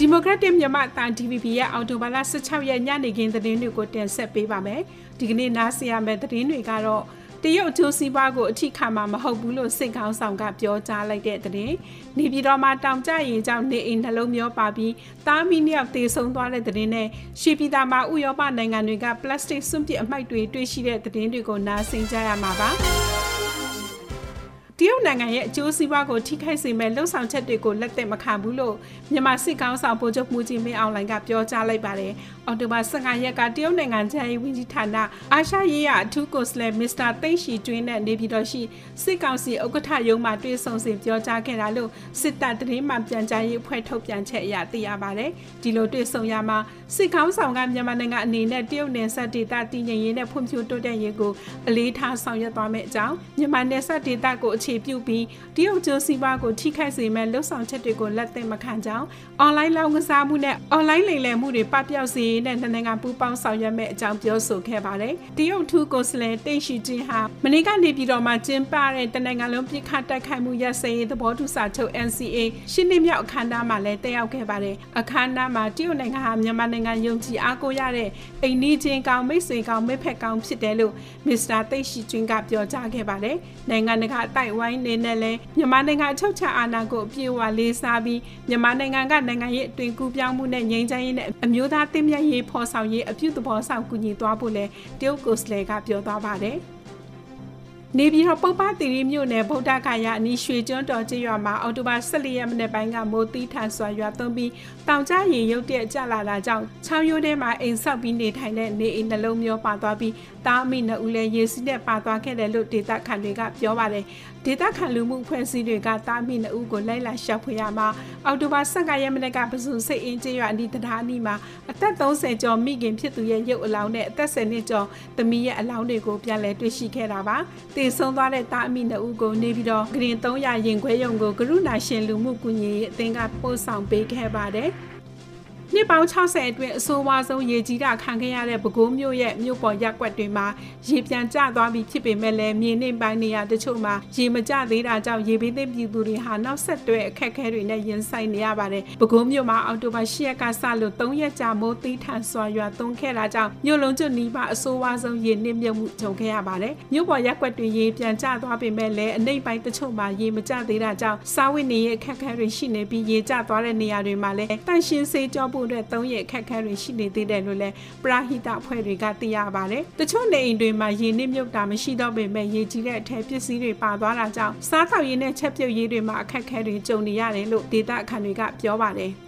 ဒီမိုကရက်တစ်မြန်မာအတန် DVB ရဲ့အော်တိုဘာလ16ရက်ညနေခင်းသတင်းတွေကိုတင်ဆက်ပေးပါမယ်။ဒီကနေ့နားဆင်ရမယ့်သတင်းတွေကတော့တရုတ်အကျိုးစီးပွားကိုအထိခါမှာမဟုတ်ဘူးလို့စစ်ကောင်ဆောင်ကပြောကြားလိုက်တဲ့သတင်း။နေပြည်တော်မှာတောင်ကျရင်ကြောင့်နေအိမ်နှလုံးမျောပါပြီးတားမီနှစ်ယောက်သေဆုံးသွားတဲ့သတင်းနဲ့ရှီပြည်သာမှာဥရောပနိုင်ငံတွေကပလတ်စတစ်စွန့်ပစ်အမိုက်တွေတွေ့ရှိတဲ့သတင်းတွေကိုနားဆင်ကြရမှာပါ။ တရုတ်နိုင်ငံရဲ့အကျိုးစီးပွားကိုထိခိုက်စေမဲ့လှုပ်ဆောင်ချက်တွေကိုလက်သက်မခံဘူးလို့မြန်မာစစ်ကောင်ဆောင်ဗိုလ်ချုပ်မှုကြီးမင်းအောင်လှိုင်ကပြောကြားလိုက်ပါတယ်။အော်တိုဘာ15ရက်ကတရုတ်နိုင်ငံခြားရေးဝန်ကြီးဌာနအာရှရေးရအထူးကိုယ်စားလှယ်မစ္စတာသိန်းရှီကျွင်းနဲ့နေပြည်တော်ရှိစစ်ကောင်စီဥက္ကဋ္ဌရုံးမှတွေ့ဆုံစဉ်ပြောကြားခဲ့တာလို့စစ်တပ်သတင်းမှပြန်ကြားရေးအဖွဲ့ထုတ်ပြန်ချက်အရသိရပါတယ်။ဒီလိုတွေ့ဆုံရမှာစစ်ကောင်ဆောင်ကမြန်မာနိုင်ငံအနေနဲ့တရုတ်နယ်စပ်ဒေသတည်ငြိမ်ရေးနဲ့ဖွံ့ဖြိုးတိုးတက်ရေးကိုအလေးထားဆောင်ရွက်သွားမယ့်အကြောင်းမြန်မာနယ်စပ်ဒေသကိုအခြေပြုပြီးတရုတ်ကျိုးစီးပွားကိုထိခိုက်စေမဲ့လှုပ်ဆောင်ချက်တွေကိုလက်သိမခံကြောင်းအွန်လိုင်းလောင်းကစားမှုနဲ့အွန်လိုင်းလိမ်လည်မှုတွေပပျောက်စေရေးနဲ့နိုင်ငံပူးပေါင်းဆောင်ရွက်မဲ့အကြောင်းပြောဆိုခဲ့ပါတယ်။တရုတ်ထူးကိုယ်စားလှယ်တိတ်ရှိချင်းဟာမနေ့ကနေပြည်တော်မှာကျင်းပတဲ့တနိုင်ငံလုံးပြစ်ခတ်တိုက်ခိုက်မှုရပ်စဲရေးသဘောတူစာချုပ် NCA ရှင်းလင်းမြောက်အခမ်းအနားမှာလည်းတက်ရောက်ခဲ့ပါတယ်။အခမ်းအနားမှာတရုတ်နိုင်ငံဟာမြန်မာနိုင်ငံယုံကြည်အားကိုးရတဲ့အိမ်နီးချင်းကောင်မိတ်ဆွေကောင်မိဖက်ကောင်ဖြစ်တယ်လို့မစ္စတာတိတ်ရှိချင်းကပြောကြားခဲ့ပါတယ်။နိုင်ငံတကာတိုက်ဝိုင်းနေနဲ့လည်းမြန်မာနိုင်ငံအချုပ်ချအာဏာကိုအပြည့်အဝလေးစားပြီးမြန်မာနိုင်ငံကနိုင်ငံရေးအတွင်ကူးပြောင်းမှုနဲ့ငြိမ်းချမ်းရေးနဲ့အမျိုးသားတည်မြဲရေးဖော်ဆောင်ရေးအပြုသဘောဆောင်ကူညီသွားဖို့လည်းတရုတ်ကိုယ်စားလှယ်ကပြောသွားပါတယ်။နေပြည်တော်ပုပ္ပတိရီမြို့နယ်ဗုဒ္ဓဂါယအနီးရွှေကျွန်းတော်ကျေးရွာမှာအော်တိုဘာ14ရက်နေ့ပိုင်းကမိုးသီးထန်စွာရွာသွန်းပြီးတောင်ကျရင်ရုတ်တရက်ကျလာတာကြောင့်ချောင်းရိုးထဲမှာအိမ်ဆောက်ပြီးနေထိုင်တဲ့နေအိမ်နှလုံးမျောပါသွားပြီးတားအမိနှစ်ဦးလည်းရေစီးနဲ့ပါသွားခဲ့တယ်လို့ဒေသခံတွေကပြောပါတယ်ဒေသခံလူမှုအဖွဲ့အစည်းတွေကတားမိနှစ်ဦးကိုလိုက်လာရှာဖွေရမှာအော်တိုဘာ15ရက်နေ့ကပစုစိတ်အင်းကျေးရွာအနီးတရားအနီးမှာအသက်30ကျော်မိခင်ဖြစ်သူရဲ့ရုပ်အလောင်းနဲ့အသက်10နှစ်ကျော်သမီးရဲ့အလောင်းတွေကိုပြန်လည်တွေ့ရှိခဲ့တာပါတည်ဆုံးသွားတဲ့တာအမိနှစ်ဦးကိုနေပြီးတော့ဂရင်300ရင်ခွဲရုံကိုကရုဏာရှင်လူမှုကူညီရေးအသင်းကပို့ဆောင်ပေးခဲ့ပါတယ်။ နှစ်ပေါင်း60အတွင်းအဆိုးဝါးဆုံးရေကြီးတာခံခဲ့ရတဲ့ပဲခူးမြို့ရဲ့မြို့ပေါ်ရက်ွက်တွေမှာရေပြန်ကျသွားပြီးဖြစ်ပေမဲ့လည်းမြေနှိမ့်ပိုင်းနေရာတချို့မှာရေမကျသေးတာကြောင့်ရေဘေးသင့်ပြည်သူတွေဟာနောက်ဆက်တွဲအခက်အခဲတွေနဲ့ရင်ဆိုင်နေရပါတယ်။ပဲခူးမြို့မှာအောက်တိုဘာ10ရက်ကစလို့3ရက်ကြာမိုးသီးထန်စွာရွာသွန်းခဲ့တာကြောင့်မြို့လုံးကျွနီးပါအဆိုးဝါးဆုံးရေနစ်မြုပ်မှုကြုံခဲ့ရပါတယ်။မြို့ပေါ်ရက်ွက်တွေရေပြန်ကျသွားပေမဲ့လည်းအနိမ့်ပိုင်းတချို့မှာရေမကျသေးတာကြောင့်စားဝတ်နေရေးအခက်အခဲတွေရှိနေပြီးရေကျသွားတဲ့နေရာတွေမှာလည်းတန့်ရှင်းစေးကြောဖို့အတွက်သုံးရက်အခက်အခဲတွေရှိနေသေးတယ်လို့လည်းပရာဟိတအဖွဲ့တွေကသိရပါတယ်။တချို့နေအိမ်တွေမှာရေနစ်မြုပ်တာမရှိတော့ပေမဲ့ရေကြီးတဲ့အထက်ပစ္စည်းတွေပါသွားတာကြောင့်စားသောက်ရေးနဲ့ချက်ပြုတ်ရေးတွေမှာအခက်အခဲတွေကြုံနေရတယ်လို့ဒေသခံတွေကပြောပါတယ်။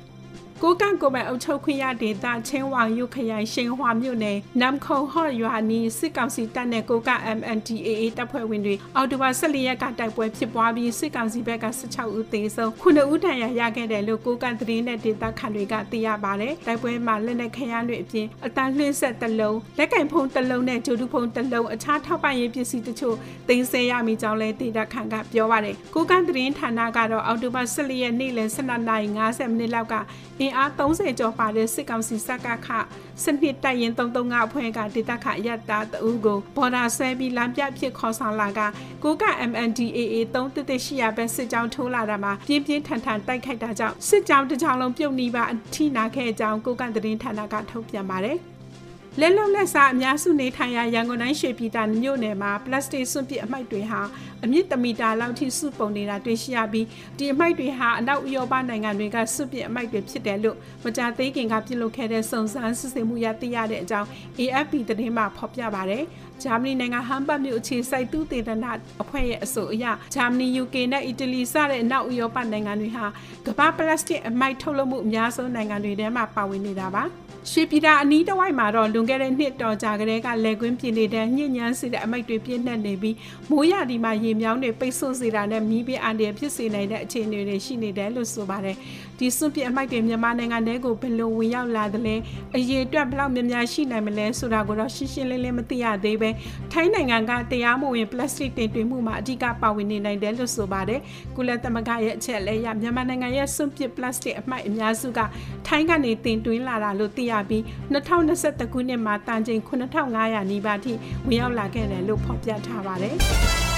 ကိုကန့်ကိုပိုင်အုပ်ချုပ်ခွင့်ရဒေသချင်းဝါရုခရိုင်ရှင်ဟွာမြို့နယ်နမ်ခုံဟော့ရွာနီစစ်ကောင်စီတပ်နဲ့ကိုက MNDAA တပ်ဖွဲ့ဝင်တွေအော်တိုဘာ14ရက်ကတိုက်ပွဲဖြစ်ပွားပြီးစစ်ကောင်စီဘက်က16ဦးသေဆုံး9ဦးဒဏ်ရာရခဲ့တယ်လို့ကိုကန့်သတင်းနဲ့ဒေသခံတွေကသိရပါတယ်။တိုက်ပွဲမှာလက်နက်ခရမ်းတွေအပြင်အတန်းလှင်းဆက်တစ်လုံးလက်ကင်ဖုံးတစ်လုံးနဲ့ဂျိုဒူဖုံးတစ်လုံးအခြားထောက်ပံ့ရေးပစ္စည်းတချို့တင်ဆက်ရမိကြောင်းလည်းဒေသခံကပြောပါတယ်။ကိုကန့်သတင်းဌာနကတော့အော်တိုဘာ14ရက်နေ့လယ်12:50မိနစ်လောက်ကအင်အား30ကျော်ပါတဲ့စစ်ကောင်စီစက်ကခစနစ်တိုက်ရင်335အဖွဲ့ကဒေသခရတတအူးကိုဘော်ဒါဆွဲပြီးလမ်းပြဖြစ်ခေါ်ဆောင်လာကကိုက MNDAA 3တစ်တစ်ရှိရပဲစစ်ကြောင်းထိုးလာတာမှာပြင်းပြင်းထန်ထန်တိုက်ခိုက်တာကြောင့်စစ်ကြောင်းတစ်ကြောင်းလုံးပြုတ်နီးပါအထိနာခဲ့ကြောင်းကိုကသတင်းဌာနကထုတ်ပြန်ပါတယ် လက်လုံလက်စားအများစုနေထိုင်ရာရန်ကုန်တိုင်းရွှေပြည်သာမြို့နယ်မှာပလတ်စတစ်စွန့်ပစ်အမိုက်တွေဟာအမြင့်တမီတာလောက်ထိစုပုံနေတာတွေ့ရှိရပြီးဒီအမိုက်တွေဟာအနောက်ဥရောပနိုင်ငံတွေကစွန့်ပစ်အမိုက်တွေဖြစ်တယ်လို့မကြာသေးခင်ကပြုလုပ်ခဲ့တဲ့စုံစမ်းစစ်ဆေးမှုရသိရတဲ့အကြောင်း AFP သတင်းမှဖော်ပြပါတယ်။ဂျာမနီနိုင်ငံဟမ်ဘတ်မြို့အခြေစိုက်သူတေသနာအဖွဲ့ရဲ့အဆိုအရဂျာမနီ UK နဲ့အီတလီစတဲ့အနောက်ဥရောပနိုင်ငံတွေဟာကမ္ဘာပလတ်စတစ်အမိုက်ထုတ်လုပ်မှုအများဆုံးနိုင်ငံတွေထဲမှာပါဝင်နေတာပါ။ရွှေပြည်သာအနီးတစ်ဝိုက်မှာတော့လွန်ခဲ့တဲ့နှစ်တော်ကြာကလေးကလက်ကွင်းပြင်းနေတဲ့ညဉ့်ညမ်းစေတဲ့အမိုက်တွေပြင်းနှက်နေပြီးမိုးရဒီမှာရေမြောင်းတွေပိတ်ဆို့စေတာနဲ့မီးပြအန်တယ်ဖြစ်စေနိုင်တဲ့အခြေအနေတွေရှိနေတယ်လို့ဆိုပါတယ်ဒီစွန့်ပစ်အမိုက်တွေမြန်မာနိုင်ငံထဲကိုဘယ်လိုဝင်ရောက်လာသလဲအရေးအတွက်ဘယ်လောက်များများရှိနိုင်မလဲဆိုတာကိုတော့ရှင်းရှင်းလင်းလင်းမသိရသေးပဲထိုင်းနိုင်ငံကတရားမဝင်ပလတ်စတစ်တင်သွင်းမှုမှာအဓိကပါဝင်နေနိုင်တယ်လို့ဆိုပါတယ်ကုလသမဂ္ဂရဲ့အချက်လဲရမြန်မာနိုင်ငံရဲ့စွန့်ပစ်ပလတ်စတစ်အမိုက်အများစုကထိုင်းကနေတင်သွင်းလာတာလို့သိရပြီး2021ခုနှစ်မှာတန်ချိန်9500နီးပါးထိဝင်ရောက်လာခဲ့တယ်လို့ဖော်ပြထားပါတယ်